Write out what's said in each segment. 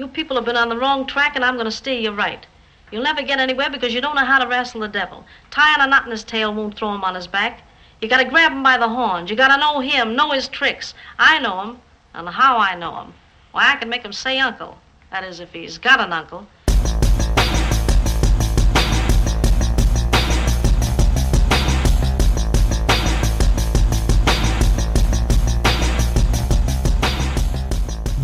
You people have been on the wrong track, and I'm going to steer you right. You'll never get anywhere because you don't know how to wrestle the devil. Tying a knot in his tail won't throw him on his back. You got to grab him by the horns. You got to know him, know his tricks. I know him, and how I know him. Why, I can make him say uncle. That is, if he's got an uncle.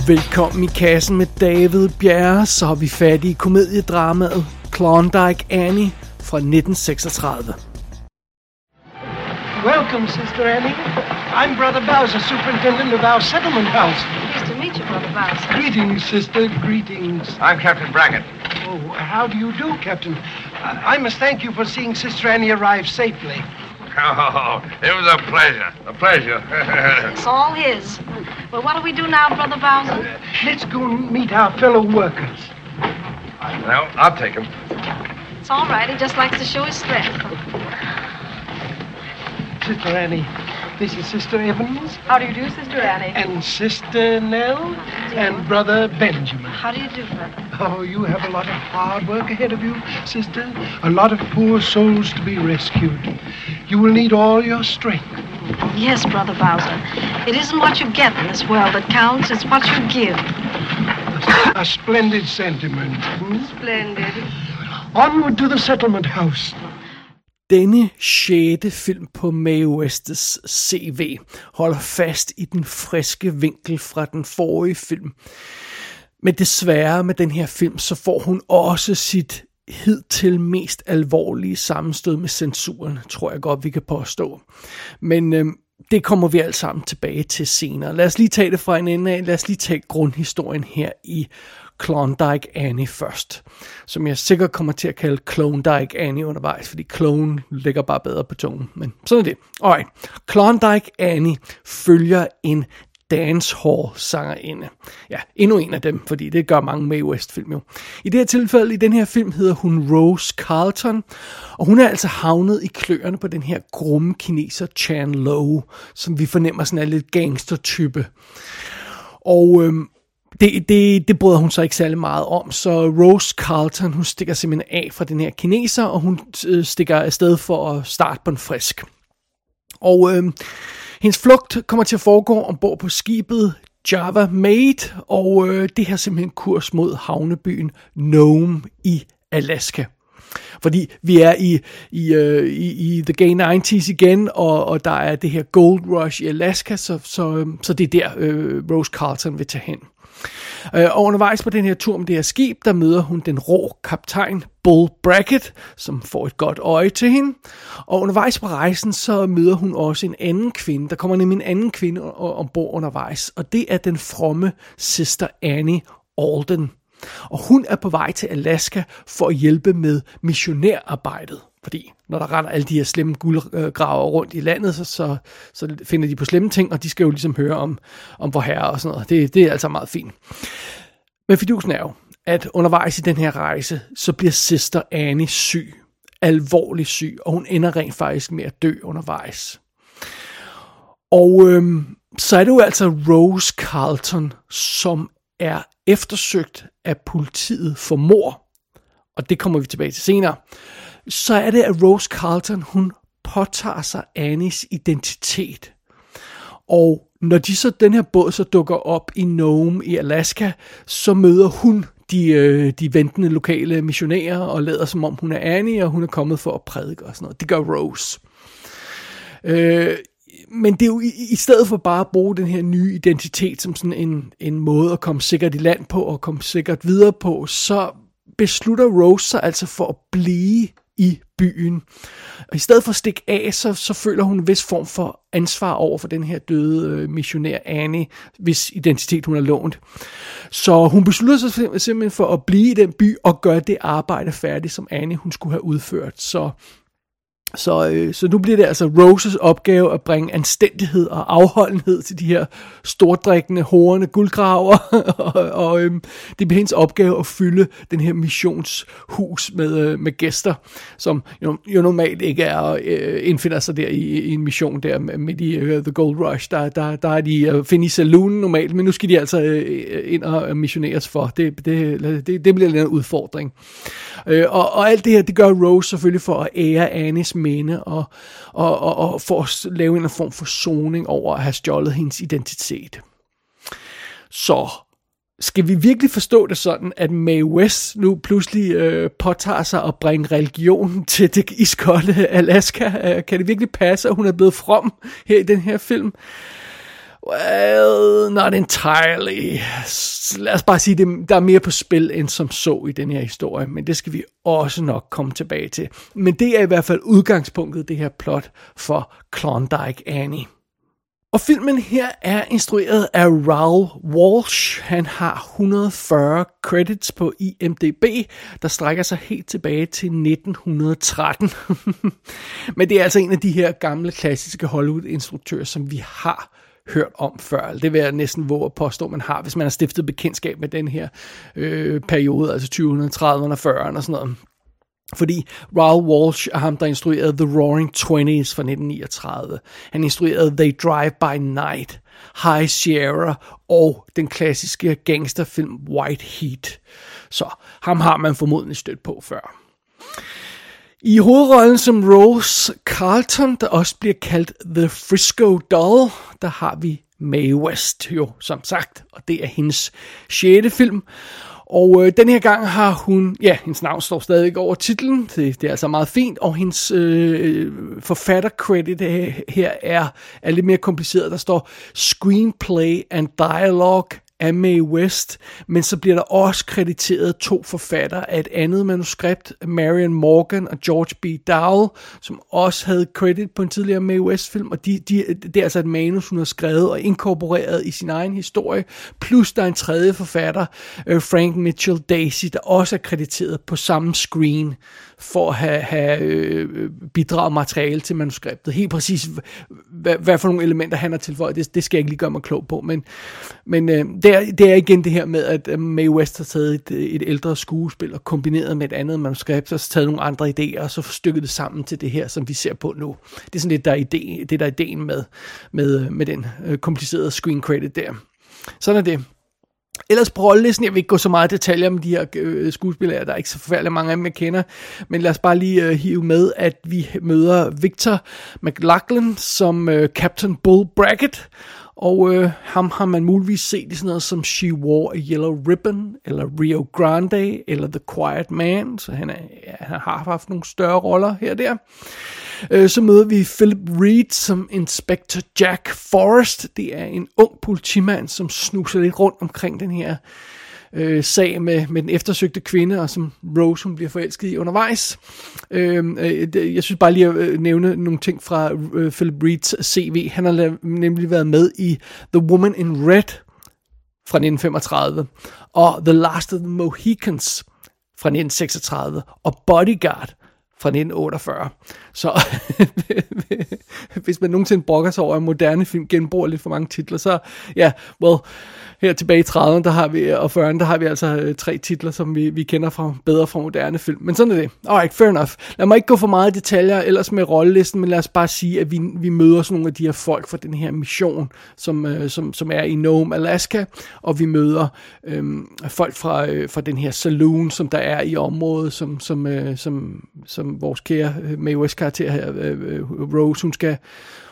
Velkommen i kassen med David Bjerre, så har vi fat i komediedramaet Klondike Annie fra 1936. Welcome, Sister Annie. I'm Brother Bowser, superintendent of our settlement house. Pleased to meet you, Brother Bowser. Greetings, sister, greetings. I'm Captain Brackett. Oh, how do you do, Captain? I, I must thank you for seeing Sister Annie arrive safely. Oh, it was a pleasure. A pleasure. It's all his. Well, what do we do now, Brother Bowser? Let's go and meet our fellow workers. well, I'll take him. It's all right. He just likes to show his strength. Sister Annie, this is Sister Evans How do you do, Sister Annie? and Sister Nell and Brother Benjamin. How do you do, Brother? Oh, you have a lot of hard work ahead of you, sister. A lot of poor souls to be rescued. You will need all your strength. Yes, Brother Bowser. It isn't what you get in this world that counts, it's what you give. A splendid sentiment. hmm? Splendid. Onward to the settlement house. Denne sjette film på Mae Westes CV holder fast i den friske vinkel fra den forrige film. Men desværre med den her film, så får hun også sit hidtil mest alvorlige sammenstød med censuren, tror jeg godt, vi kan påstå. Men øh, det kommer vi alt sammen tilbage til senere. Lad os lige tage det fra en ende af. Lad os lige tage grundhistorien her i Klondike Annie først. Som jeg sikkert kommer til at kalde Klondike Annie undervejs, fordi clone ligger bare bedre på tungen. Men sådan er det. Alright. Klondike Annie følger en dancehall sangerinde. Ja, endnu en af dem, fordi det gør mange Mae West film jo. I det her tilfælde, i den her film, hedder hun Rose Carlton, og hun er altså havnet i kløerne på den her grumme kineser Chan Lo, som vi fornemmer sådan er lidt gangster-type. Og øhm, det, det, det bryder hun så ikke særlig meget om, så Rose Carlton, hun stikker simpelthen af fra den her kineser, og hun øh, stikker afsted for at starte på en frisk. Og øh, hendes flugt kommer til at foregå ombord på skibet Java Maid, og øh, det her simpelthen kurs mod havnebyen Nome i Alaska. Fordi vi er i, i, øh, i, i The Gay 90s igen, og, og der er det her Gold Rush i Alaska, så, så, øh, så det er der øh, Rose Carlton vil tage hen. Øh, og undervejs på den her tur med det her skib, der møder hun den rå kaptajn Bull Brackett, som får et godt øje til hende. Og undervejs på rejsen, så møder hun også en anden kvinde. Der kommer nemlig en anden kvinde ombord undervejs, og det er den fromme Sister Annie Alden. Og hun er på vej til Alaska for at hjælpe med missionærarbejdet. Fordi når der render alle de her slemme guldgraver rundt i landet, så, så, så finder de på slemme ting, og de skal jo ligesom høre om, om vor herre og sådan noget. Det, det er altså meget fint. Men fidusen er jo, at undervejs i den her rejse, så bliver Sister Annie syg. Alvorligt syg, og hun ender rent faktisk med at dø undervejs. Og øhm, så er det jo altså Rose Carlton, som er eftersøgt af politiet for mor. Og det kommer vi tilbage til senere. Så er det, at Rose Carlton, hun påtager sig Annies identitet. Og når de så, den her båd så dukker op i Nome i Alaska, så møder hun de, øh, de ventende lokale missionærer og lader som om hun er Annie, og hun er kommet for at prædike og sådan noget. Det gør Rose. Øh, men det er jo i, i stedet for bare at bruge den her nye identitet som sådan en, en måde at komme sikkert i land på og komme sikkert videre på, så beslutter Rose sig altså for at blive i byen. Og i stedet for at stikke af, så, så føler hun en vis form for ansvar over for den her døde øh, missionær Annie, hvis identitet hun har lånt. Så hun beslutter sig simpelthen for at blive i den by og gøre det arbejde færdigt, som Annie hun skulle have udført. Så så, øh, så nu bliver det altså Roses opgave at bringe anstændighed og afholdenhed til de her stordrikkende, horende guldgraver, og, og øh, det bliver hendes opgave at fylde den her missionshus med, øh, med gæster, som jo, jo normalt ikke er øh, indfinder sig der i, i en mission der midt i øh, The Gold Rush. Der, der, der er de øh, finde i saloonen normalt, men nu skal de altså øh, ind og øh, missioneres for. Det, det, det, det bliver en udfordring. Øh, og, og alt det her, det gør Rose selvfølgelig for at ære Anis minde og, og, og, og for at lave en form for soning over at have stjålet hendes identitet. Så skal vi virkelig forstå det sådan, at Mae West nu pludselig øh, påtager sig at bringe religion til det iskolde Alaska? Øh, kan det virkelig passe, at hun er blevet from her i den her film? Well, not entirely. Lad os bare sige, at der er mere på spil end som så i den her historie, men det skal vi også nok komme tilbage til. Men det er i hvert fald udgangspunktet, det her plot for Klondike Annie. Og filmen her er instrueret af Raoul Walsh. Han har 140 credits på IMDb, der strækker sig helt tilbage til 1913. Men det er altså en af de her gamle klassiske Hollywood-instruktører, som vi har hørt om før. Det vil jeg næsten våge at påstå, man har, hvis man har stiftet bekendtskab med den her øh, periode, altså 2030'erne og 40'erne og sådan noget. Fordi Raoul Walsh er ham, der instruerede The Roaring Twenties fra 1939. Han instruerede They Drive By Night, High Sierra og den klassiske gangsterfilm White Heat. Så ham har man formodentlig stødt på før. I hovedrollen som Rose Carlton, der også bliver kaldt The Frisco Doll, der har vi Mae West jo, som sagt, og det er hendes sjette film. Og øh, den her gang har hun, ja, hendes navn står stadig over titlen, det, det er altså meget fint, og hendes øh, forfatter-credit øh, her er, er lidt mere kompliceret. Der står Screenplay and Dialogue af Mae West, men så bliver der også krediteret to forfattere af et andet manuskript, Marion Morgan og George B. Dowell, som også havde credit på en tidligere Mae West-film, og de, de, det er altså et manus, hun har skrevet og inkorporeret i sin egen historie, plus der er en tredje forfatter, øh, Frank Mitchell Daisy, der også er krediteret på samme screen for at have, have øh, bidraget materiale til manuskriptet. Helt præcis, hvad, hvad for nogle elementer han har tilføjet, det, det skal jeg ikke lige gøre mig klog på, men, men øh, det, er, det er igen det her med, at Mae West har taget et, et ældre skuespil og kombineret med et andet manuskript, og så taget nogle andre idéer, og så stykket det sammen til det her, som vi ser på nu. Det er sådan lidt, der er ide, det der er ideen med, med, med den øh, komplicerede screen credit der. Sådan er det. Ellers på rollelisten, jeg vil ikke gå så meget i detaljer om de her øh, skuespillere, der er ikke så forfærdeligt mange af dem, jeg kender, men lad os bare lige øh, hive med, at vi møder Victor McLachlan som øh, Captain Bull Brackett, og øh, ham har man muligvis set i sådan noget som She Wore a Yellow Ribbon, eller Rio Grande, eller The Quiet Man, så han, er, ja, han har haft nogle større roller her og der. Øh, så møder vi Philip Reed som Inspector Jack Forrest. Det er en ung politimand, som snuser lidt rundt omkring den her øh, sag med, med den eftersøgte kvinde, og som Rose hun bliver forelsket i undervejs. Øhm, øh, øh jeg synes bare lige at øh, nævne nogle ting fra øh, Philip Reeds CV. Han har nemlig været med i The Woman in Red fra 1935, og The Last of the Mohicans fra 1936, og Bodyguard fra 1948. Så hvis man nogensinde brokker sig over, at moderne film genbruger lidt for mange titler, så ja, well, her tilbage i 30'erne, der har vi, og 40'erne, der har vi altså øh, tre titler, som vi, vi kender fra bedre fra moderne film. Men sådan er det. Alright, fair enough. Lad mig ikke gå for meget i detaljer ellers med rollelisten, men lad os bare sige, at vi, vi møder sådan nogle af de her folk fra den her mission, som, øh, som, som er i Nome, Alaska, og vi møder øh, folk fra, øh, fra den her saloon, som der er i området, som, som, øh, som, som vores kære øh, Mae karakter her, øh, øh, Rose, hun skal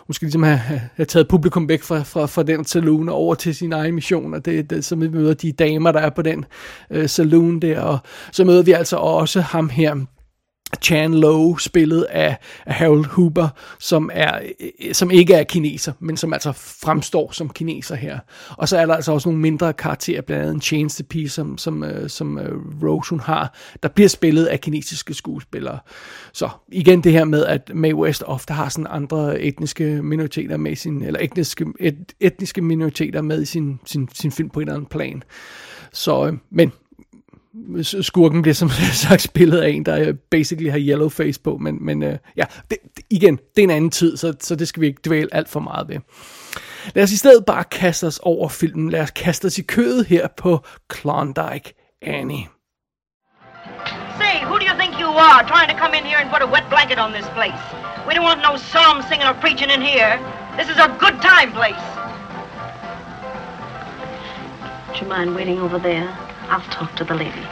hun skal ligesom have, have taget publikum væk fra, fra, fra den saloon og over til sin egen mission, og det, det så vi møder de damer, der er på den øh, saloon der, og så møder vi altså også ham her, Chan Lo, spillet af, af Harold Hooper, som, er, som ikke er kineser, men som altså fremstår som kineser her. Og så er der altså også nogle mindre karakterer, blandt andet en tjenestepige, som, som, øh, som øh, Rose hun har, der bliver spillet af kinesiske skuespillere. Så igen det her med, at Mae West ofte har sådan andre etniske minoriteter med sin, eller etniske, et, etniske minoriteter med i sin, sin, sin film på en eller anden plan. Så, øh, men skurken bliver som sagt spillet af en, der basically har yellow face på, men, men uh, ja, det, igen, det er en anden tid, så, så det skal vi ikke dvæle alt for meget ved. Lad os i stedet bare kaste os over filmen. Lad os kaste os i kødet her på Klondike Annie. Say, who do you think you are, trying to come in here and put a wet blanket on this place? We don't want no psalm singing or preaching in here. This is a good time place. Would you mind waiting over there? I'll talk to the lady.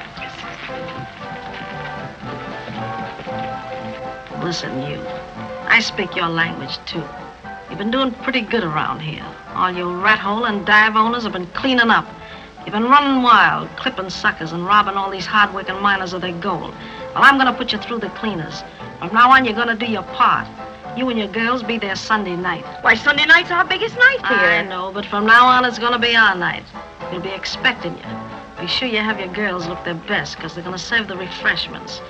Listen, you. I speak your language, too. You've been doing pretty good around here. All you rat hole and dive owners have been cleaning up. You've been running wild, clipping suckers and robbing all these hard-working miners of their gold. Well, I'm gonna put you through the cleaners. From now on, you're gonna do your part. You and your girls be there Sunday night. Why, Sunday night's our biggest night here. I know, but from now on, it's gonna be our night. We'll be expecting you. Be sure you have your girls look their best, because they're gonna serve the refreshments.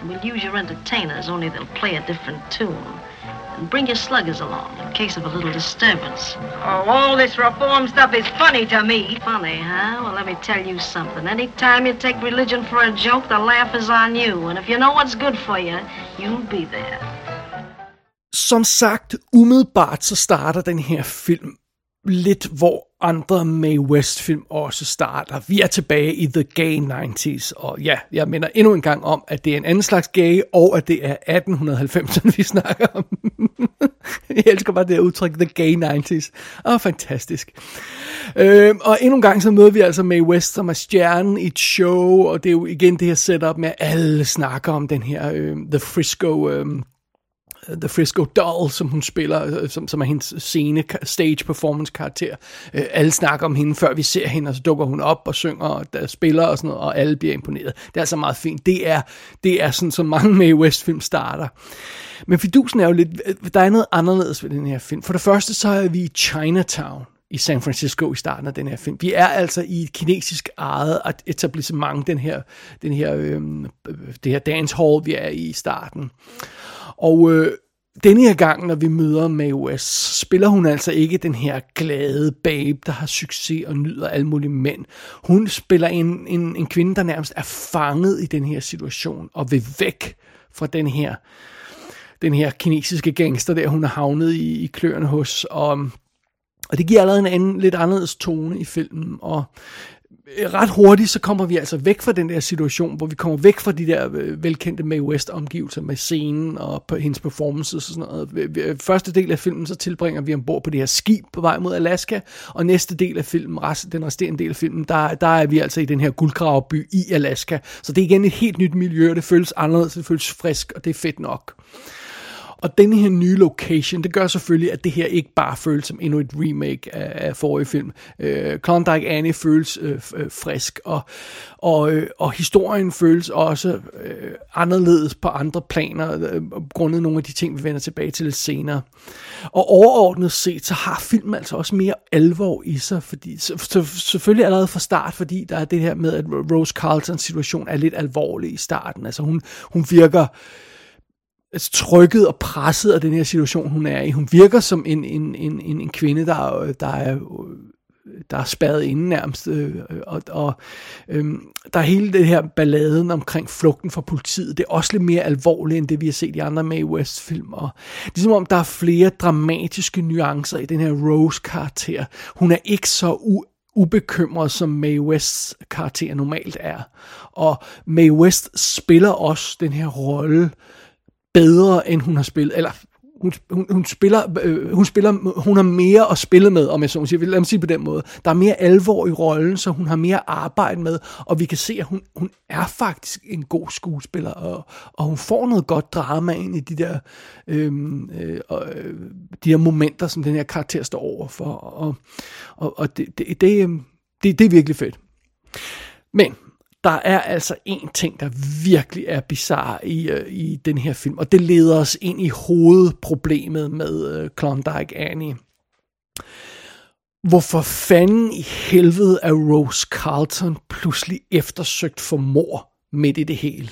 And we'll use your entertainers, only they'll play a different tune. And bring your sluggers along in case of a little disturbance. Oh, all this reform stuff is funny to me. Funny, huh? Well, let me tell you something. Any time you take religion for a joke, the laugh is on you. And if you know what's good for you, you'll be there. Som sagt, umiddelbart så starter den her film lidt, hvor andre Mae West-film også starter. Vi er tilbage i The Gay 90s, og ja, jeg mener endnu en gang om, at det er en anden slags gay, og at det er 1890'erne, vi snakker om. jeg elsker bare det her udtryk, The Gay 90s. Åh, oh, fantastisk. Øh, og endnu en gang så møder vi altså Mae West, som er stjernen i et show, og det er jo igen det her setup med, at alle snakker om den her øh, The Frisco... Øh, The Frisco Doll, som hun spiller, øh, som, som er hendes scene, stage performance karakter. Øh, alle snakker om hende, før vi ser hende, og så dukker hun op og synger og der spiller og sådan noget, og alle bliver imponeret. Det er altså meget fint. Det er, det er sådan, som mange med West film starter. Men fidusen er jo lidt, øh, der er noget anderledes ved den her film. For det første så er vi i Chinatown i San Francisco i starten af den her film. Vi er altså i et kinesisk eget etablissement, den her, den her, øhm, øh, det her dance hall, vi er i i starten. Og øh, denne her gang, når vi møder Mae West, spiller hun altså ikke den her glade babe, der har succes og nyder alle mulige mænd. Hun spiller en, en, en kvinde, der nærmest er fanget i den her situation og vil væk fra den her den her kinesiske gangster, der hun er havnet i, i kløerne hos. Og, og det giver allerede en anden, lidt anderledes tone i filmen. Og Øh, ret hurtigt, så kommer vi altså væk fra den der situation, hvor vi kommer væk fra de der øh, velkendte Mae West omgivelser med scenen og på hendes performances og sådan noget. Øh, første del af filmen, så tilbringer vi ombord på det her skib på vej mod Alaska, og næste del af filmen, rest, den resterende del af filmen, der, der er vi altså i den her guldgraveby i Alaska. Så det er igen et helt nyt miljø, det føles anderledes, det føles frisk, og det er fedt nok. Og den her nye location, det gør selvfølgelig, at det her ikke bare føles som endnu et remake af, af forrige film. Øh, Klondike Annie føles øh, øh, frisk, og, og, øh, og historien føles også øh, anderledes på andre planer, øh, grundet nogle af de ting, vi vender tilbage til lidt senere. Og overordnet set, så har filmen altså også mere alvor i sig, fordi så, så, selvfølgelig allerede fra start, fordi der er det her med, at Rose Carltons situation er lidt alvorlig i starten. Altså hun, hun virker Altså, trykket og presset af den her situation, hun er i. Hun virker som en, en, en, en, en kvinde, der, der er der er spadet inde nærmest, øh, og, og øh, der er hele det her balladen omkring flugten fra politiet, det er også lidt mere alvorligt, end det vi har set i andre Mae West-film, og det er som om, der er flere dramatiske nuancer i den her Rose-karakter. Hun er ikke så u- ubekymret, som Mae Wests karakter normalt er, og Mae West spiller også den her rolle, bedre, end hun har spillet, eller hun, hun, hun spiller, øh, hun spiller, hun har mere at spille med, om jeg så må sige. Lad mig sige på den måde. Der er mere alvor i rollen, så hun har mere arbejde med, og vi kan se, at hun, hun er faktisk en god skuespiller, og, og hun får noget godt drama ind i de der, øhm, øh, øh, de der momenter, som den her karakter står overfor, og, og, og det, det, det, øhm, det, det er virkelig fedt. Men der er altså en ting, der virkelig er bizarre i, øh, i den her film, og det leder os ind i hovedproblemet med øh, Klondike Annie. Hvorfor fanden i helvede er Rose Carlton pludselig eftersøgt for mor midt i det hele?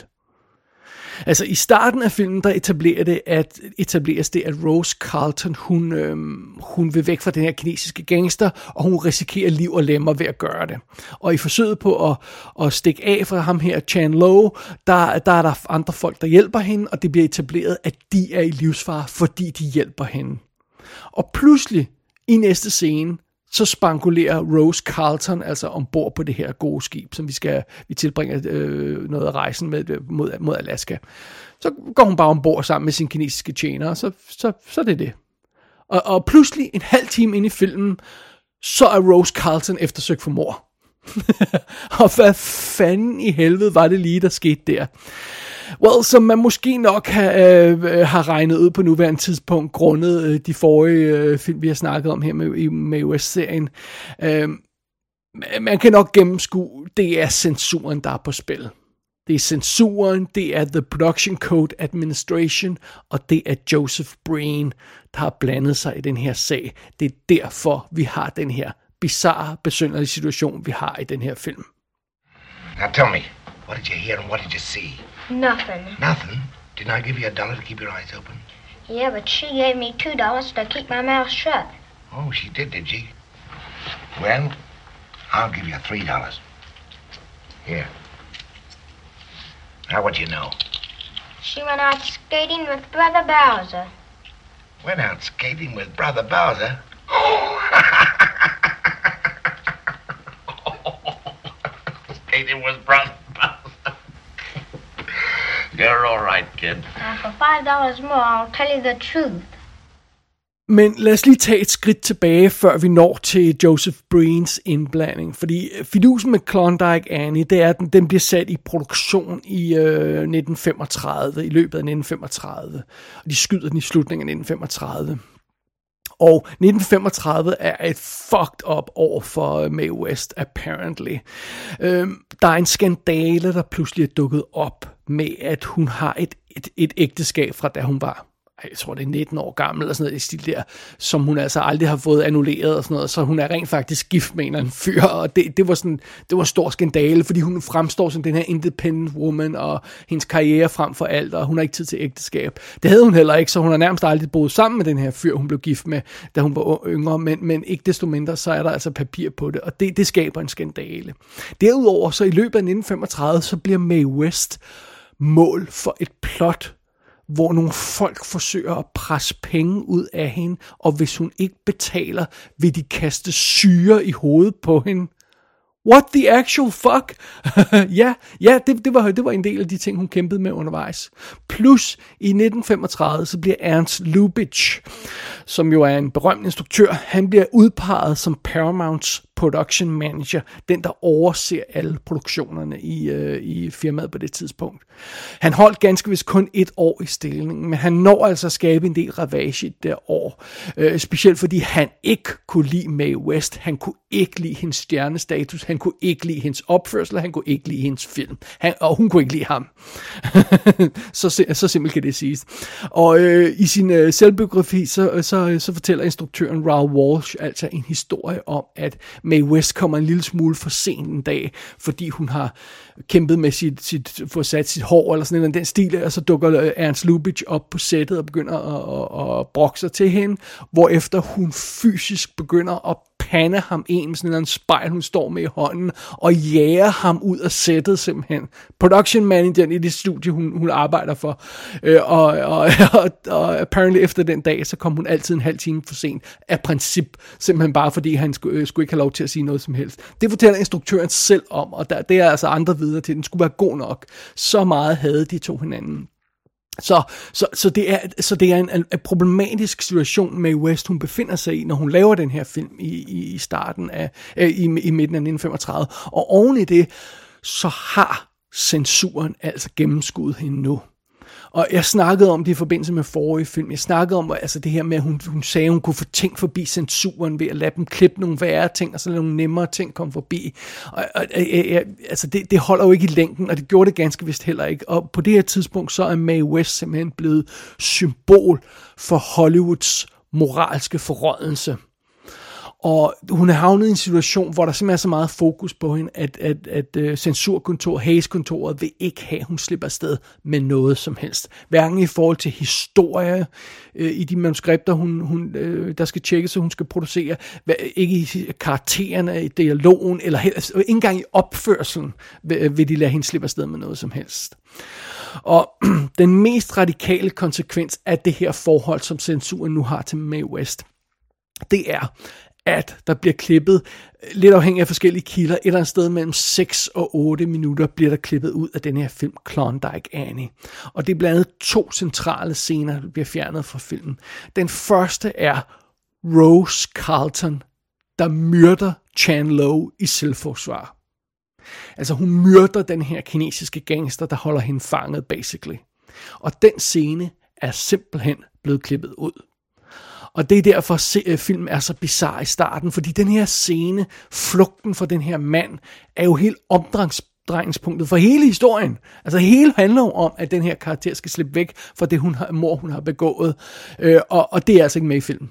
Altså i starten af filmen, der etablerer det, at, etableres det, at Rose Carlton, hun, øhm, hun vil væk fra den her kinesiske gangster, og hun risikerer liv og lemmer ved at gøre det. Og i forsøget på at, at stikke af fra ham her, Chan Lo, der, der er der andre folk, der hjælper hende, og det bliver etableret, at de er i livsfare, fordi de hjælper hende. Og pludselig, i næste scene, så spankulerer Rose Carlton altså ombord på det her gode skib, som vi skal vi tilbringer øh, noget af rejsen med, øh, mod, mod Alaska. Så går hun bare ombord sammen med sin kinesiske tjener, og så, så, så er det det. Og, og pludselig, en halv time ind i filmen, så er Rose Carlton eftersøgt for mor. og hvad fanden i helvede var det lige, der skete der? Well, som man måske nok har, øh, har regnet ud på nuværende tidspunkt, grundet øh, de forrige øh, film, vi har snakket om her med, med US-serien. Øh, man kan nok gennemskue, det er censuren, der er på spil. Det er censuren, det er The Production Code Administration, og det er Joseph Breen, der har blandet sig i den her sag. Det er derfor, vi har den her bizarre, besynderlige situation, vi har i den her film. Now tell me, what did you hear and what did you see? Nothing. Nothing? Didn't I give you a dollar to keep your eyes open? Yeah, but she gave me two dollars to keep my mouth shut. Oh, she did, did she? Well, I'll give you three dollars. Here. Now what do you know? She went out skating with Brother Bowser. Went out skating with Brother Bowser? skating with Brother. You're all right, kid. Now, for five dollars more, I'll tell you the truth. Men lad os lige tage et skridt tilbage, før vi når til Joseph Breens indblanding. Fordi fidusen med Klondike Annie, det er, at den, den bliver sat i produktion i øh, 1935, i løbet af 1935. Og de skyder den i slutningen af 1935. Og 1935 er et fucked up år for Mae West, apparently. Øhm, der er en skandale, der pludselig er dukket op med, at hun har et, et, et ægteskab fra da hun var jeg tror det er 19 år gammel, eller sådan noget i stil der, som hun altså aldrig har fået annulleret og sådan noget, så hun er rent faktisk gift med en eller anden fyr, og det, det var sådan, det var stor skandale, fordi hun fremstår som den her independent woman, og hendes karriere frem for alt, og hun har ikke tid til ægteskab. Det havde hun heller ikke, så hun har nærmest aldrig boet sammen med den her fyr, hun blev gift med, da hun var yngre, men, men ikke desto mindre, så er der altså papir på det, og det, det skaber en skandale. Derudover, så i løbet af 1935, så bliver Mae West mål for et plot, hvor nogle folk forsøger at presse penge ud af hende, og hvis hun ikke betaler, vil de kaste syre i hovedet på hende. What the actual fuck? ja, ja det, det, var, det var en del af de ting, hun kæmpede med undervejs. Plus, i 1935, så bliver Ernst Lubitsch, som jo er en berømt instruktør, han bliver udpeget som Paramounts production manager, den der overser alle produktionerne i, øh, i firmaet på det tidspunkt. Han holdt ganske vist kun et år i stillingen, men han når altså at skabe en del ravage i det år. Øh, specielt fordi han ikke kunne lide Mae West, han kunne ikke lide hendes stjernestatus, han kunne ikke lide hendes opførsel, han kunne ikke lide hendes film, han, og hun kunne ikke lide ham. så, så simpelt kan det siges. Og øh, i sin øh, selvbiografi, så, så, så fortæller instruktøren Raoul Walsh altså en historie om, at Mae West kommer en lille smule for sent en dag, fordi hun har kæmpet med sit, sit få sat sit hår eller sådan noget, den stil, og så dukker øh, Ernst Lubitsch op på sættet og begynder at, at, at brokke sig til hende, hvorefter hun fysisk begynder at pande ham en med sådan en spejl, hun står med i hånden, og jager ham ud af sættet simpelthen. Production manageren i det studie, hun, hun arbejder for. Øh, og, og, og, og apparently efter den dag, så kom hun altid en halv time for sent af princip, simpelthen bare fordi han skulle, øh, skulle ikke have lov til at sige noget som helst. Det fortæller instruktøren selv om, og der, det er altså andre videre til, den skulle være god nok. Så meget havde de to hinanden. Så, så, så, det er, så det er en, en problematisk situation, med West hun befinder sig i, når hun laver den her film i, i, i starten af, øh, i, i midten af 1935. Og oven i det, så har censuren altså gennemskuddet hende nu. Og jeg snakkede om det i forbindelse med forrige film. Jeg snakkede om altså det her med, at hun, hun sagde, at hun kunne få ting forbi censuren ved at lade dem klippe nogle værre ting, og så lade nogle nemmere ting komme forbi. Og, og og altså det, det holder jo ikke i længden, og det gjorde det ganske vist heller ikke. Og på det her tidspunkt, så er Mae West simpelthen blevet symbol for Hollywoods moralske forrådelse. Og hun er havnet i en situation, hvor der simpelthen er så meget fokus på hende, at, at, at øh, censurkontoret, censurkontor, Hayes-kontoret, vil ikke have, at hun slipper afsted med noget som helst. Hverken i forhold til historie øh, i de manuskripter, hun, hun, øh, der skal tjekkes, så hun skal producere, ikke i karaktererne, i dialogen, eller helst, altså, ikke engang i opførselen vil, øh, vil de lade hende slippe afsted med noget som helst. Og den mest radikale konsekvens af det her forhold, som censuren nu har til Mae West, det er, at der bliver klippet, øh, lidt afhængig af forskellige kilder, et eller andet sted mellem 6 og 8 minutter bliver der klippet ud af den her film Klondike Annie. Og det er blandt andet to centrale scener, der bliver fjernet fra filmen. Den første er Rose Carlton, der myrder Chan Lo i selvforsvar. Altså hun myrder den her kinesiske gangster, der holder hende fanget, basically. Og den scene er simpelthen blevet klippet ud. Og det er derfor, at øh, filmen er så bizarre i starten, fordi den her scene, flugten for den her mand, er jo helt omdrejningspunktet for hele historien. Altså hele handler jo om, at den her karakter skal slippe væk fra det hun har, mor, hun har begået. Øh, og, og det er altså ikke med i filmen.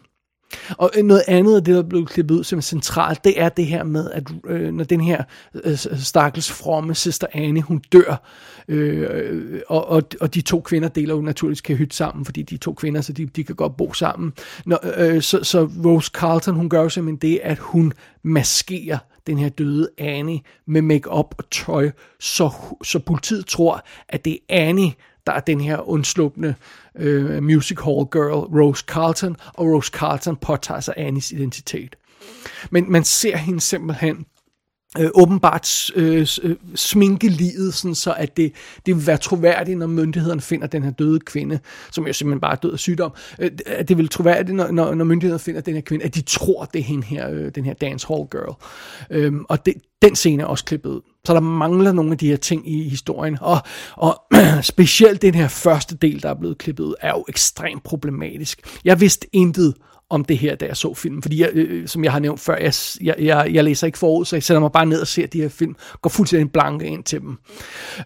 Og øh, noget andet af det, der blev klippet ud som centralt, det er det her med, at øh, når den her øh, stakkels fromme søster Anne, hun dør, øh, og, og, og de to kvinder deler jo naturligvis kan hytte sammen, fordi de to kvinder, så de, de kan godt bo sammen. Når, øh, så, så Rose Carlton, hun gør jo simpelthen det, at hun maskerer den her døde Annie med makeup og tøj, så, så politiet tror, at det er Annie, der er den her undslupne øh, music hall girl Rose Carlton, og Rose Carlton påtager sig Annies identitet. Men man ser hende simpelthen øh, åbenbart øh, øh sminke livet, sådan så at det, det vil være troværdigt, når myndighederne finder den her døde kvinde, som jo simpelthen bare er død af sygdom, øh, at det vil troværdigt, når, når, når myndighederne finder den her kvinde, at de tror, det er hende her, øh, den her dance hall girl. Øh, og det, den scene er også klippet ud. Så der mangler nogle af de her ting i historien. Og, og specielt den her første del, der er blevet klippet ud, er jo ekstremt problematisk. Jeg vidste intet om det her, da jeg så filmen. Fordi, jeg, øh, som jeg har nævnt før, jeg, jeg, jeg, jeg læser ikke forud, så jeg sætter mig bare ned og ser de her film, går fuldstændig blanke ind til dem.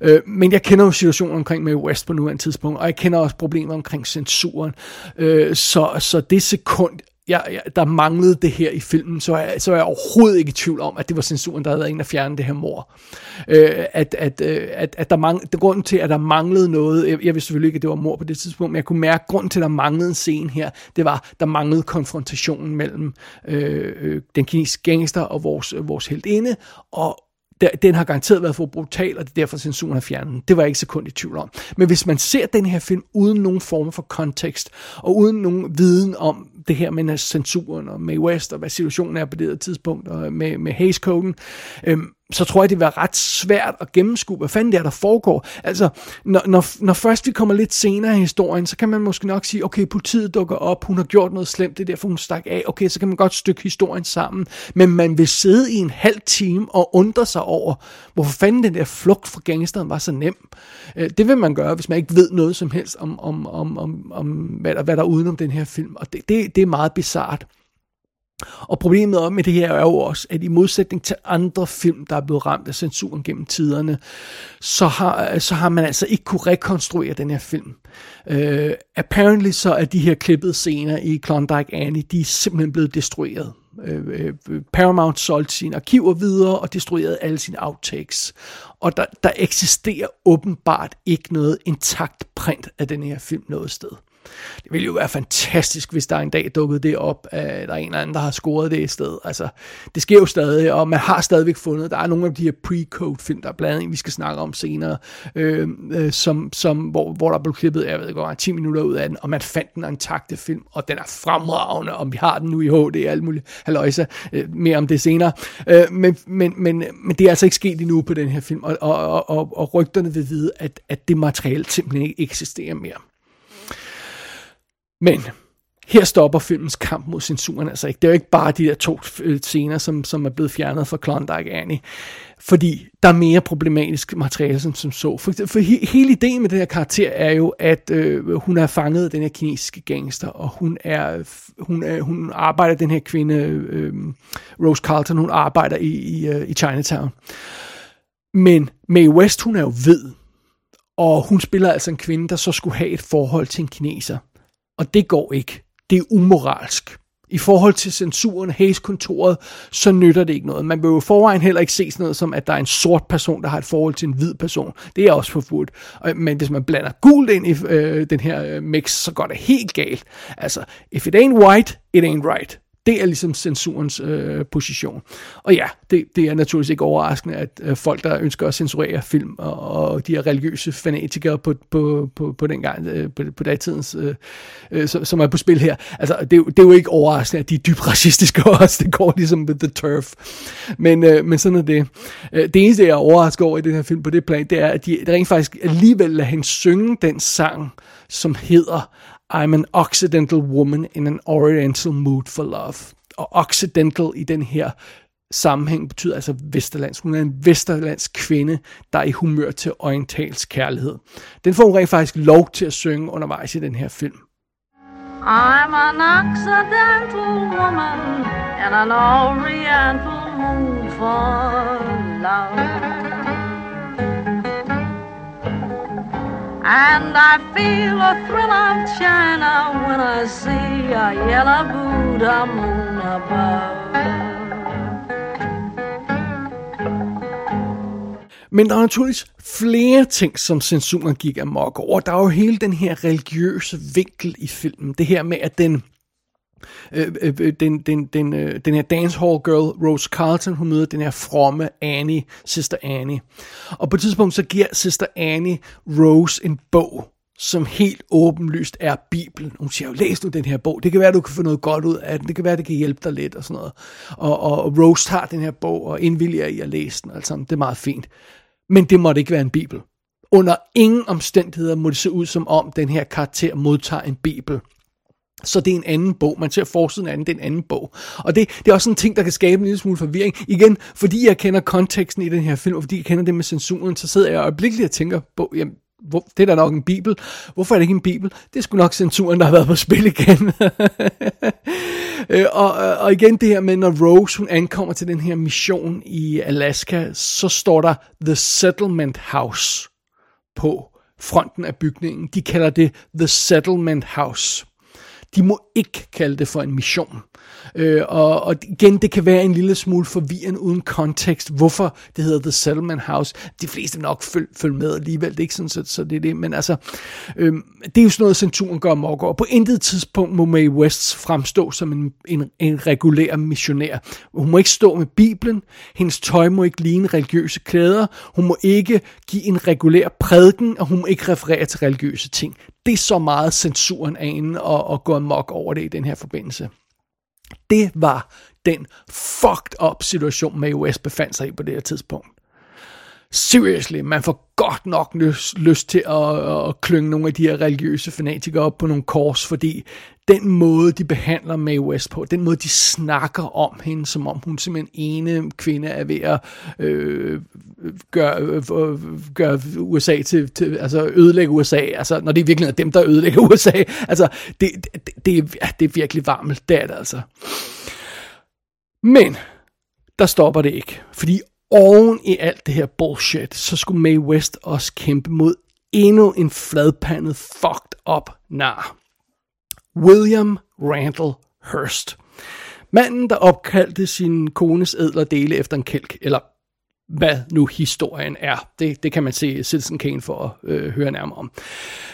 Øh, men jeg kender jo situationen omkring med West på nuværende tidspunkt, og jeg kender også problemer omkring censuren. Øh, så, så det sekund, jeg, jeg, der manglede det her i filmen, så er, så er jeg overhovedet ikke i tvivl om, at det var censuren, der havde været en, der fjerne det her mor. Øh, at, at, øh, at, at der mangl, det grunden til, at der manglede noget, jeg, jeg vidste selvfølgelig ikke, at det var mor på det tidspunkt, men jeg kunne mærke, at grunden til, at der manglede en scene her, det var, der manglede konfrontationen mellem øh, øh den kinesiske gangster og vores, vores heldinde, og den har garanteret været for brutal, og det er derfor censuren har fjernet den. Det var jeg ikke sekund i tvivl om. Men hvis man ser den her film uden nogen form for kontekst, og uden nogen viden om det her med censuren, og med West, og hvad situationen er på det tidspunkt, og med, med Hays-koden, øhm, så tror jeg, det vil være ret svært at gennemskue, hvad fanden det er, der foregår. Altså, når, når, når først vi kommer lidt senere i historien, så kan man måske nok sige, okay, politiet dukker op, hun har gjort noget slemt, det er derfor, hun stak af. Okay, så kan man godt stykke historien sammen. Men man vil sidde i en halv time og undre sig over, hvorfor fanden den der flugt fra gangsteren var så nem. Øh, det vil man gøre, hvis man ikke ved noget som helst om, om, om, om, om hvad, der, hvad der er udenom den her film. Og det, det, det er meget bizart. Og problemet med det her er jo også, at i modsætning til andre film, der er blevet ramt af censuren gennem tiderne, så har, så har man altså ikke kunne rekonstruere den her film. Uh, apparently så er de her klippede scener i Klondike Annie, de er simpelthen blevet destrueret. Uh, Paramount solgte sine arkiver videre og destruerede alle sine outtakes. Og der, der eksisterer åbenbart ikke noget intakt print af den her film noget sted. Det ville jo være fantastisk, hvis der en dag dukkede det op, at der er en eller anden, der har scoret det i sted. Altså, det sker jo stadig, og man har stadigvæk fundet, der er nogle af de her pre-code film, der er blandt andet, vi skal snakke om senere, øh, øh, som, som, hvor, hvor der blev klippet, jeg ved ikke, 10 minutter ud af den, og man fandt den intakte film, og den er fremragende, om vi har den nu i HD, alt muligt, halløjsa, øh, mere om det senere. Øh, men, men, men, men det er altså ikke sket endnu på den her film, og, og, og, og rygterne vil vide, at, at det materiale simpelthen ikke eksisterer mere. Men her stopper filmens kamp mod censuren altså ikke. Det er jo ikke bare de der to øh, scener, som, som er blevet fjernet fra Klondike Annie. Fordi der er mere problematisk materiale som, som så. For, for he, hele ideen med den her karakter er jo, at øh, hun er fanget af den her kinesiske gangster, og hun er, hun, er, hun arbejder, den her kvinde, øh, øh Rose Carlton, hun arbejder i, i, øh, i Chinatown. Men Mae West, hun er jo ved, og hun spiller altså en kvinde, der så skulle have et forhold til en kineser. Og det går ikke. Det er umoralsk. i forhold til censuren, Hayes-kontoret, så nytter det ikke noget. Man vil jo forvejen heller ikke se sådan noget som, at der er en sort person, der har et forhold til en hvid person. Det er også forbudt. Men hvis man blander gult ind i øh, den her øh, mix, så går det helt galt. Altså, if it ain't white, it ain't right. Det er ligesom censurens øh, position. Og ja, det, det er naturligvis ikke overraskende, at øh, folk, der ønsker at censurere film, og, og de her religiøse fanatikere på, på, på, på den gang, øh, på, på datidens, øh, øh, som, som er på spil her, altså det, det er jo ikke overraskende, at de er dybt racistiske også. Det går ligesom med the turf. Men, øh, men sådan er det. Øh, det eneste, jeg er overrasket over i den her film på det plan, det er, at de, de rent faktisk alligevel lader hende synge den sang, som hedder I'm an Occidental woman in an Oriental mood for love. Og Occidental i den her sammenhæng betyder altså vesterlandsk. Hun er en vesterlandsk kvinde, der er i humør til orientalsk kærlighed. Den får hun rent faktisk lov til at synge undervejs i den her film. I'm an Occidental woman in an Oriental mood for love. And I feel a thrill of China when I see a yellow Buddha moon above. Men der er naturligvis flere ting, som censuren gik amok over. Der er jo hele den her religiøse vinkel i filmen. Det her med, at den Øh, øh, øh, den, den, den, øh, den her dancehall girl, Rose Carlton, hun møder den her fromme Annie, Sister Annie. Og på et tidspunkt, så giver Sister Annie Rose en bog, som helt åbenlyst er Bibelen. Hun siger jo, læs nu den her bog. Det kan være, du kan få noget godt ud af den. Det kan være, det kan hjælpe dig lidt og sådan noget. Og, og, og Rose tager den her bog og indvilliger i at læse den. Altså, det er meget fint. Men det måtte ikke være en Bibel. Under ingen omstændigheder må det se ud som om, den her karakter modtager en Bibel. Så det er en anden bog. Man ser forsiden af den, det er en anden bog. Og det, det er også en ting, der kan skabe en lille smule forvirring. Igen, fordi jeg kender konteksten i den her film, og fordi jeg kender det med censuren, så sidder jeg øjeblikkeligt og tænker på, jamen, hvor, det er da nok en bibel. Hvorfor er det ikke en bibel? Det skulle nok censuren, der har været på spil igen. Øh, og, og igen det her med, når Rose hun ankommer til den her mission i Alaska, så står der The Settlement House på fronten af bygningen. De kalder det The Settlement House. De må ikke kalde det for en mission. Øh, og, og igen, det kan være en lille smule forvirrende uden kontekst, hvorfor det hedder The Settlement House. De fleste nok følge føl med alligevel, det er ikke sådan, så, så det er det. Men altså, øh, det er jo sådan noget, centuren gør mok og på intet tidspunkt må Mae West fremstå som en, en, en regulær missionær. Hun må ikke stå med Bibelen, hendes tøj må ikke ligne religiøse klæder, hun må ikke give en regulær prædiken, og hun må ikke referere til religiøse ting. Det er så meget censuren af hende og, og gå amok over det i den her forbindelse. Det var den fucked up situation, Mae West befandt sig i på det her tidspunkt. Seriously, man får godt nok lyst, lyst til at, at klynge nogle af de her religiøse fanatikere op på nogle kors, fordi den måde, de behandler Mae West på, den måde, de snakker om hende, som om hun simpelthen ene kvinde er ved at øh, gøre, øh, gøre USA til, til, altså ødelægge USA, altså når det virkelig er dem, der ødelægger USA, altså det, det, det, er, det er virkelig varmt, det er det altså. Men, der stopper det ikke, fordi oven i alt det her bullshit, så skulle Mae West også kæmpe mod endnu en fladpandet fucked up nar. William Randall Hearst. Manden, der opkaldte sin kones ædler dele efter en kælk, eller hvad nu historien er. Det, det kan man se Citizen Kane for at øh, høre nærmere om.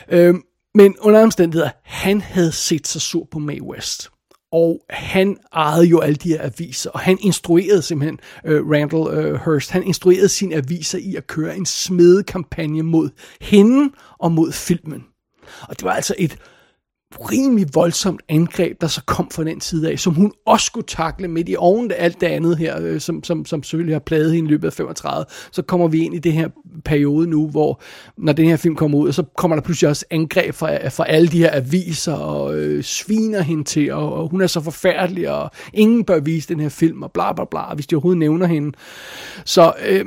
Øh, men under omstændigheder, han havde set sig sur på Mae West og han ejede jo alle de her aviser, og han instruerede simpelthen, uh, Randall uh, Hearst, han instruerede sine aviser i at køre en smedekampagne mod hende og mod filmen. Og det var altså et rimelig voldsomt angreb, der så kom fra den side af, som hun også skulle takle midt i oven af alt det andet her, øh, som, som, som selvfølgelig har pladet hende i løbet af 35. Så kommer vi ind i det her periode nu, hvor når den her film kommer ud, så kommer der pludselig også angreb fra, fra alle de her aviser, og øh, sviner hende til, og, og hun er så forfærdelig, og ingen bør vise den her film, og bla bla bla, hvis de overhovedet nævner hende. Så... Øh,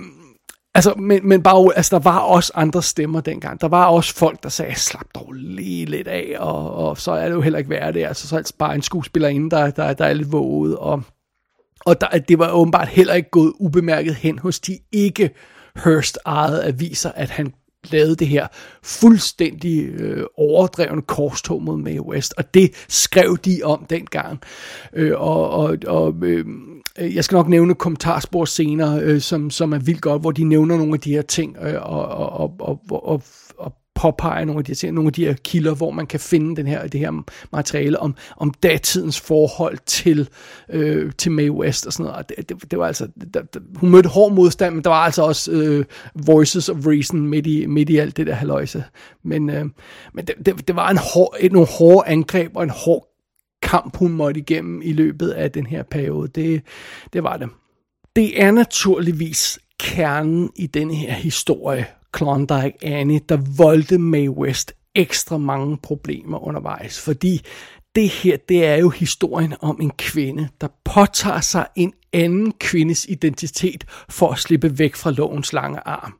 Altså, men, men bare, altså, der var også andre stemmer dengang. Der var også folk, der sagde, slap dog lige lidt af, og, og så er det jo heller ikke værd det. Altså, så er det bare en skuespillerinde, der, der, der er lidt våget, og, og der, det var åbenbart heller ikke gået ubemærket hen hos de ikke Hearst ejede aviser, at han lavede det her fuldstændig øh, overdrevne korstog mod Mae West, og det skrev de om dengang. Øh, og og, og øh, Øh, jeg skal nok nævne kommentarspor senere, øh, som, som er vildt godt, hvor de nævner nogle af de her ting, øh, og, og, og, og, og, og påpeger nogle af de, her, nogle af de her kilder, hvor man kan finde den her, det her materiale om, om datidens forhold til, øh, til Mae West og sådan noget. Og det, det, det var altså, der, der, hun mødte hård modstand, men der var altså også øh, Voices of Reason midt i, midt i alt det der haløjse. Men, øh, men det, det, det var en hård, et, nogle hårde angreb og en hård kamp, hun måtte igennem i løbet af den her periode. Det, det var det. Det er naturligvis kernen i den her historie, Klondike Annie, der voldte Mae West ekstra mange problemer undervejs, fordi det her, det er jo historien om en kvinde, der påtager sig en anden kvindes identitet for at slippe væk fra lovens lange arm.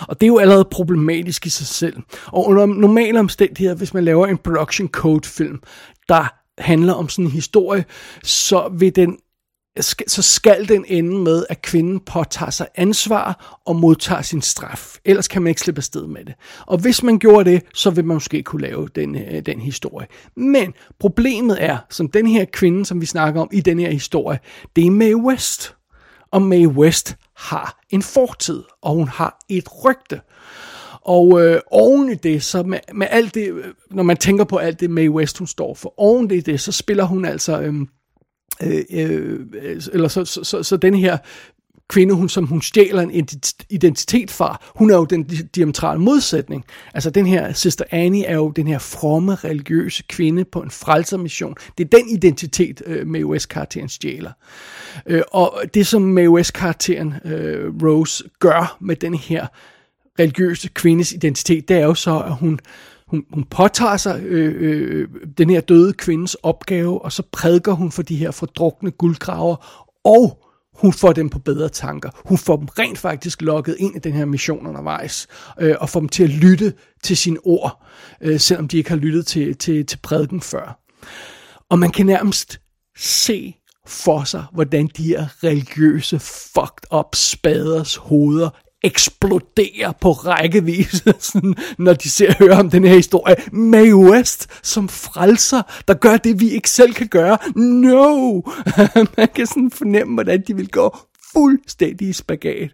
Og det er jo allerede problematisk i sig selv. Og under normale omstændigheder, hvis man laver en production code film, der handler om sådan en historie, så vil den så skal den ende med, at kvinden påtager sig ansvar og modtager sin straf. Ellers kan man ikke slippe afsted med det. Og hvis man gjorde det, så vil man måske kunne lave den, øh, den historie. Men problemet er, som den her kvinde, som vi snakker om i den her historie, det er Mae West. Og Mae West har en fortid, og hun har et rygte. Og øh, oven i det, så med, med alt det, øh, når man tænker på alt det Mae West, hun står for, oven i det, så spiller hun altså... Øh, øh, øh, eller så, så, så, så den her kvinde, hun, som hun stjæler en identitet fra, hun er jo den diametrale modsætning. Altså den her Sister Annie er jo den her fromme religiøse kvinde på en frelsermission. Det er den identitet, øh, Mae West-karakteren stjæler. Øh, og det som Mae West-karakteren øh, Rose gør med den her religiøse kvindes identitet, det er jo så, at hun hun, hun påtager sig øh, øh, den her døde kvindes opgave, og så prædiker hun for de her fordrukne guldgraver, og hun får dem på bedre tanker. Hun får dem rent faktisk lukket ind i den her mission undervejs, øh, og får dem til at lytte til sine ord, øh, selvom de ikke har lyttet til, til, til prædiken før. Og man kan nærmest se for sig, hvordan de her religiøse fucked up spaders hoveder eksploderer på rækkevis, sådan, når de ser og hører om den her historie. Mae West som frelser, der gør det, vi ikke selv kan gøre. No! Man kan sådan fornemme, hvordan de vil gå fuldstændig i spagat.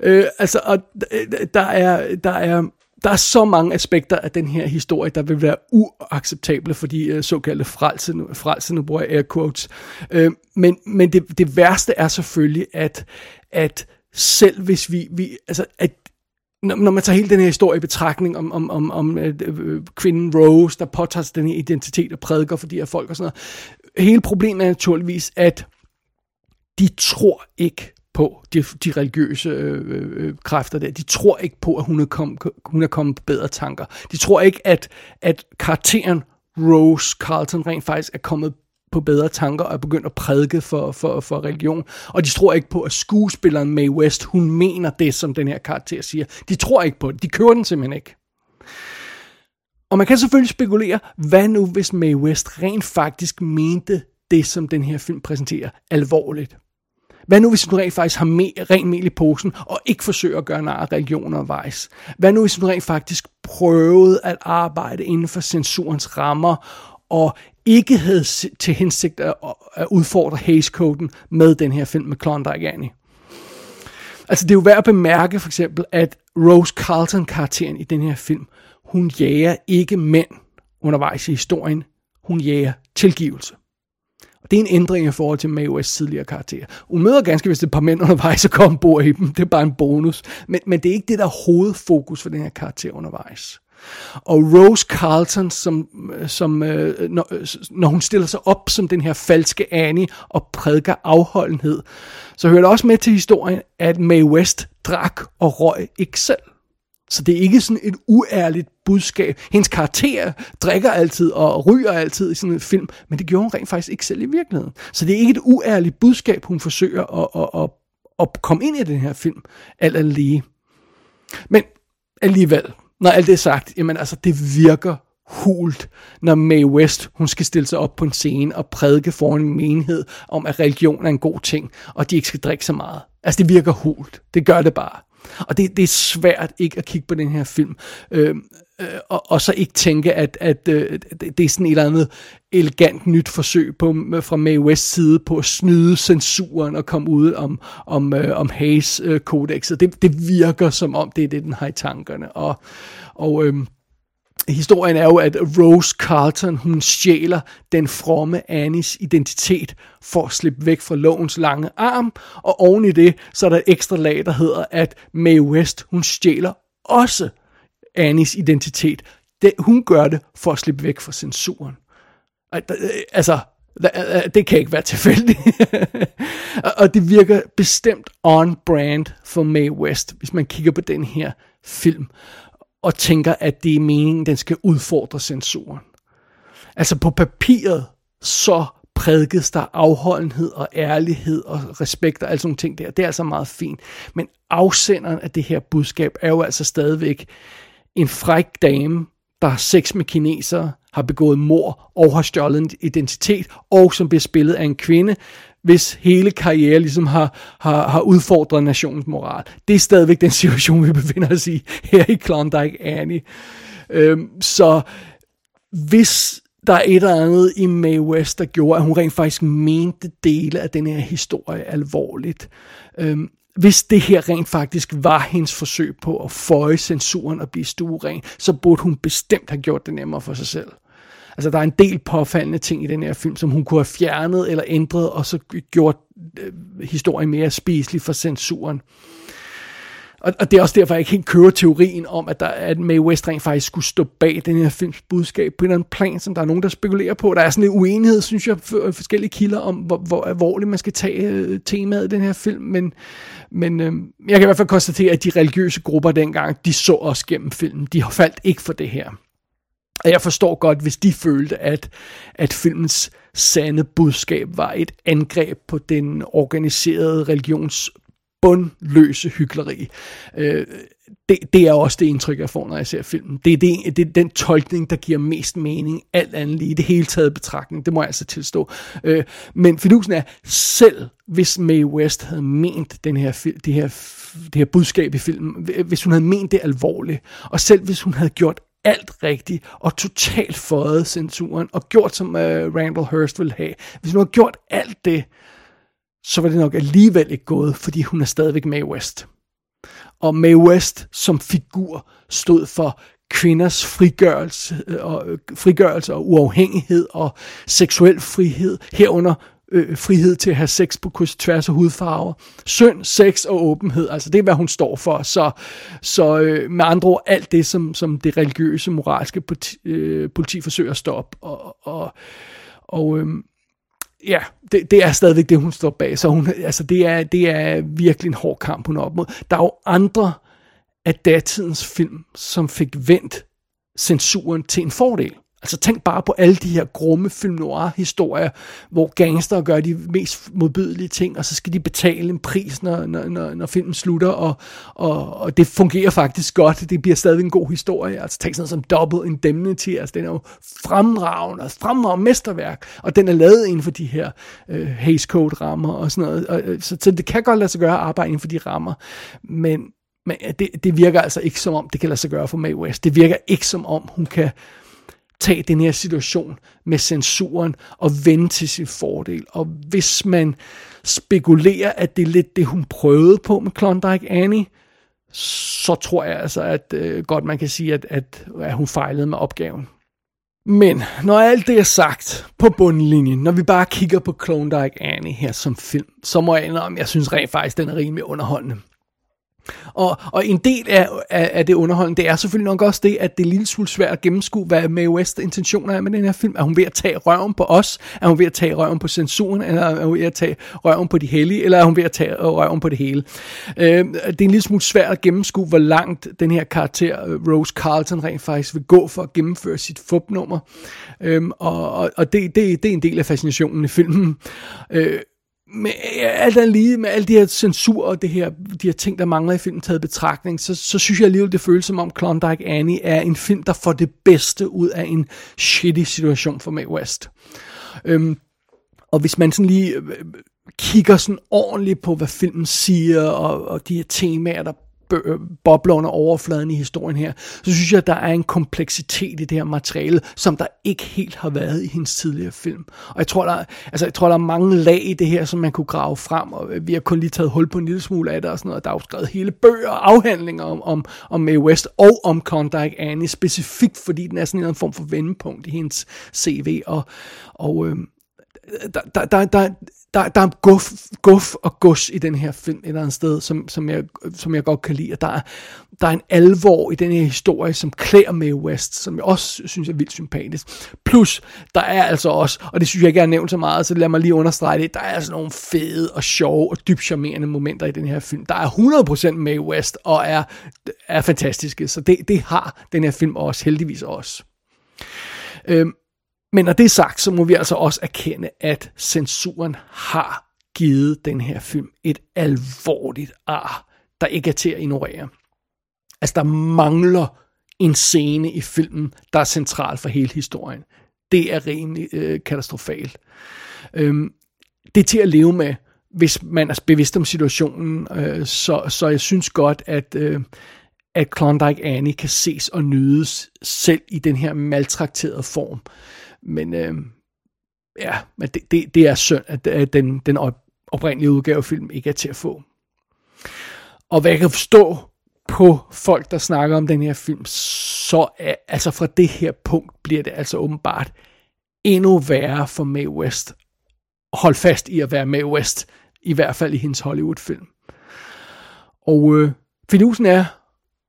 Øh, altså, og øh, der er, der er, der er så mange aspekter af den her historie, der vil være uacceptable for de øh, såkaldte frelse, frelse, nu bruger jeg air quotes. Øh, men men det, det værste er selvfølgelig, at, at selv hvis vi, vi altså, at når, når man tager hele den her historie i betragtning om, om, om, om øh, øh, kvinden Rose, der påtager den her identitet og prædiker for de her folk og sådan noget. Hele problemet er naturligvis, at de tror ikke på de, de religiøse øh, øh, øh, kræfter der. De tror ikke på, at hun er, kom, hun er kommet på bedre tanker. De tror ikke, at, at karakteren Rose Carlton rent faktisk er kommet på bedre tanker og er begyndt at prædike for, for, for religion. Og de tror ikke på, at skuespilleren Mae West, hun mener det, som den her karakter siger. De tror ikke på det. De kører den simpelthen ikke. Og man kan selvfølgelig spekulere, hvad nu hvis Mae West rent faktisk mente det, som den her film præsenterer, alvorligt? Hvad nu hvis hun rent faktisk har me, rent mel i posen, og ikke forsøger at gøre nar af religioner og vejs? Hvad nu hvis hun rent faktisk prøvede at arbejde inden for censurens rammer, og ikke havde til hensigt at, at udfordre Hays-koden med den her film med Klondike Annie. Altså det er jo værd at bemærke for eksempel, at Rose Carlton-karakteren i den her film, hun jager ikke mænd undervejs i historien, hun jager tilgivelse. Og det er en ændring i forhold til Mae West's tidligere karakter. Hun møder ganske vist et par mænd undervejs og kommer bor i dem. Det er bare en bonus. Men, men det er ikke det, der er hovedfokus for den her karakter undervejs. Og Rose Carlton, som, som øh, når, når hun stiller sig op som den her falske Annie og prædiker afholdenhed, så hører det også med til historien, at Mae West drak og røg ikke selv. Så det er ikke sådan et uærligt budskab. Hendes karakter drikker altid og ryger altid i sådan en film, men det gjorde hun rent faktisk ikke selv i virkeligheden. Så det er ikke et uærligt budskab, hun forsøger at, at, at, at komme ind i den her film, alt andet lige. Men alligevel, når alt det er sagt, jamen altså, det virker hult, når Mae West, hun skal stille sig op på en scene og prædike for en menighed om, at religion er en god ting, og de ikke skal drikke så meget. Altså, det virker hult. Det gør det bare. Og det, det er svært ikke at kigge på den her film, øh, øh, og, og så ikke tænke, at, at øh, det, det er sådan et eller andet elegant nyt forsøg på, øh, fra Mae West side på at snyde censuren og komme ud om, om, øh, om Hayes øh, kodexet. Det, det virker som om, det er det, den har i tankerne. Og, og øh, historien er jo, at Rose Carlton, hun stjæler den fromme Annis identitet for at slippe væk fra lovens lange arm, og oven i det, så er der et ekstra lag, der hedder, at Mae West, hun stjæler også Annis identitet. Det, hun gør det for at slippe væk fra censuren. Øh, altså, øh, øh, det kan ikke være tilfældigt. og det virker bestemt on-brand for Mae West, hvis man kigger på den her film og tænker, at det er meningen, den skal udfordre censuren. Altså på papiret, så prædikes der afholdenhed og ærlighed og respekt og alle sådan ting der. Det er altså meget fint. Men afsenderen af det her budskab er jo altså stadigvæk en fræk dame, der har sex med kinesere, har begået mor og har stjålet en identitet, og som bliver spillet af en kvinde, hvis hele karriere ligesom har, har, har udfordret nationens moral. Det er stadigvæk den situation, vi befinder os i her i Klondike Annie. Øhm, så hvis der er et eller andet i Mae West, der gjorde, at hun rent faktisk mente dele af den her historie alvorligt. Øhm, hvis det her rent faktisk var hendes forsøg på at føje censuren og blive stueren, så burde hun bestemt have gjort det nemmere for sig selv. Altså, der er en del påfaldende ting i den her film, som hun kunne have fjernet eller ændret, og så gjort øh, historien mere spiselig for censuren. Og, og det er også derfor, jeg ikke helt kører teorien om, at, der, at Mae West rent faktisk skulle stå bag den her films budskab på en eller anden plan, som der er nogen, der spekulerer på. Der er sådan en uenighed, synes jeg, for forskellige kilder om, hvor, hvor alvorligt man skal tage øh, temaet i den her film. Men, men øh, jeg kan i hvert fald konstatere, at de religiøse grupper dengang, de så os gennem filmen. De har faldt ikke for det her. Og jeg forstår godt, hvis de følte, at, at filmens sande budskab var et angreb på den organiserede religions bundløse hyggeleri. Øh, det, det er også det indtryk, jeg får, når jeg ser filmen. Det er, det, det er den tolkning, der giver mest mening, alt andet lige, det hele taget betragtning, det må jeg altså tilstå. Øh, men fidusen er, selv hvis Mae West havde ment den her, det, her, det her budskab i filmen, hvis hun havde ment det alvorligt, og selv hvis hun havde gjort alt rigtigt og totalt fået censuren og gjort som uh, Randall Hearst ville have. Hvis hun havde gjort alt det, så var det nok alligevel ikke gået, fordi hun er stadigvæk Mae West. Og Mae West som figur stod for kvinders frigørelse øh, og, øh, frigørelse og uafhængighed og seksuel frihed, herunder øh, frihed til at have sex på kryds tværs af hudfarver. Synd, sex og åbenhed, altså det er, hvad hun står for. Så, så øh, med andre ord, alt det, som, som det religiøse, moralske politi, øh, politi forsøger at stoppe. Og, og, og øh, ja, det, det er stadigvæk det, hun står bag. Så hun, altså, det, er, det er virkelig en hård kamp, hun er op mod. Der er jo andre af datidens film, som fik vendt censuren til en fordel. Altså tænk bare på alle de her grumme film noir historier, hvor gangster gør de mest modbydelige ting, og så skal de betale en pris, når, når, når, når filmen slutter, og, og, og det fungerer faktisk godt. Det bliver stadig en god historie. Altså tænk sådan noget som Double Indemnity, altså den er jo fremragende, altså, fremragende mesterværk, og den er lavet inden for de her øh, Hays Code rammer og sådan noget. Og, øh, så, så det kan godt lade sig gøre at arbejde inden for de rammer, men men det, det virker altså ikke som om, det kan lade sig gøre for Mae West. Det virker ikke som om, hun kan tage den her situation med censuren og vende til sin fordel. Og hvis man spekulerer, at det er lidt det, hun prøvede på med Klondike Annie, så tror jeg altså, at øh, godt man kan sige, at, at, at hun fejlede med opgaven. Men når alt det er sagt på bundlinjen, når vi bare kigger på Klondike Annie her som film, så må jeg indrømme, jeg synes rent faktisk, den er rimelig underholdende. Og, og en del af, af, af det underholdende, det er selvfølgelig nok også det, at det er lille smule svært at gennemskue, hvad Mae West intentioner er med den her film. Er hun ved at tage røven på os? Er hun ved at tage røven på censuren? Eller er hun ved at tage røven på de hellige? Eller er hun ved at tage øh, røven på det hele? Øh, det er en lille smule svært at gennemskue, hvor langt den her karakter, øh, Rose Carlton, rent faktisk vil gå for at gennemføre sit fupnummer. Øh, og og, og det, det, det er en del af fascinationen i filmen. Øh, med alt andet lige, med alle de her censur og det her, de her ting, der mangler i filmen taget betragtning, så, så synes jeg alligevel, det føles som om Klondike Annie er en film, der får det bedste ud af en shitty situation for Mae West. Øhm, og hvis man sådan lige øh, øh, kigger sådan ordentligt på, hvad filmen siger, og, og de her temaer, der Øh, øh, bobler under overfladen i historien her, så synes jeg, at der er en kompleksitet i det her materiale, som der ikke helt har været i hendes tidligere film. Og jeg tror, der, er, altså, jeg tror, der er mange lag i det her, som man kunne grave frem, og øh, vi har kun lige taget hul på en lille smule af det og sådan noget. Der er jo skrevet hele bøger og afhandlinger om, om, om Mae West og om Klondike Annie, specifikt fordi den er sådan en form for vendepunkt i hendes CV, og, og øh, der, der, der, der, der, der er guf, guf og gus i den her film et eller andet sted, som, som, jeg, som jeg godt kan lide. Og der er, der er en alvor i den her historie, som klæder Mae West, som jeg også synes er vildt sympatisk. Plus, der er altså også, og det synes jeg ikke, jeg har nævnt så meget, så lad mig lige understrege det, der er altså nogle fede og sjove og dybt charmerende momenter i den her film. Der er 100% Mae West og er, er fantastiske, så det, det har den her film også, heldigvis også. Øhm, men når det er sagt, så må vi altså også erkende, at censuren har givet den her film et alvorligt ar, der ikke er til at ignorere. Altså, der mangler en scene i filmen, der er central for hele historien. Det er rimelig øh, katastrofalt. Øhm, det er til at leve med, hvis man er bevidst om situationen, øh, så, så jeg synes godt, at, øh, at Klondike Annie kan ses og nydes selv i den her maltrakterede form. Men øh, ja, men det, det, det er synd, at, at den, den oprindelige udgave film ikke er til at få. Og hvad jeg kan forstå på folk, der snakker om den her film, så er, altså fra det her punkt bliver det altså åbenbart endnu værre for Mae West. Hold fast i at være Mae West, i hvert fald i hendes Hollywood-film. Og øh, fidusen er,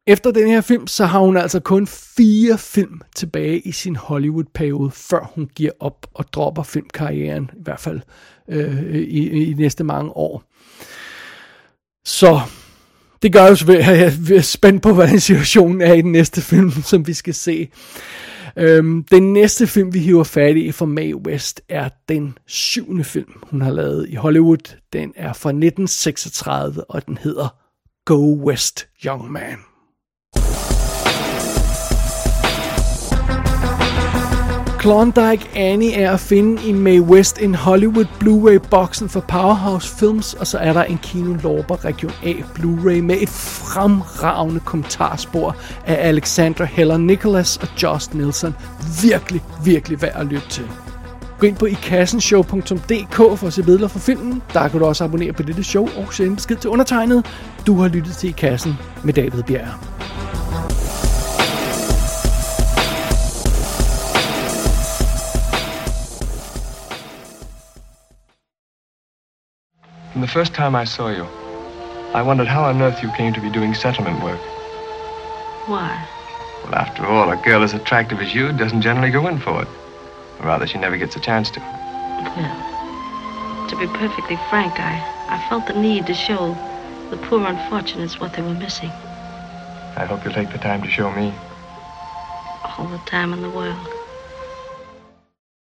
efter den her film, så har hun altså kun fire film tilbage i sin Hollywood-periode, før hun giver op og dropper filmkarrieren, i hvert fald øh, i, i de næste mange år. Så det gør jo selvfølgelig, at jeg er spændt på, hvordan situationen er i den næste film, som vi skal se. Øhm, den næste film, vi hiver fat i for Mae West, er den syvende film, hun har lavet i Hollywood. Den er fra 1936, og den hedder Go West, Young Man. Klondike Annie er at finde i May West en Hollywood Blu-ray-boksen for Powerhouse Films, og så er der en Kino Lorber Region A Blu-ray med et fremragende kommentarspor af Alexandra Heller Nicholas og Josh Nielsen. Virkelig, virkelig værd at lytte til. Gå ind på ikassenshow.dk for at se billeder fra filmen. Der kan du også abonnere på dette show og sende besked til undertegnet. Du har lyttet til I Kassen med David Bjerg. From the first time I saw you, I wondered how on earth you came to be doing settlement work. Why? Well, after all, a girl as attractive as you doesn't generally go in for it. Or rather, she never gets a chance to. Well, to be perfectly frank, I, I felt the need to show the poor unfortunates what they were missing. I hope you'll take the time to show me. All the time in the world.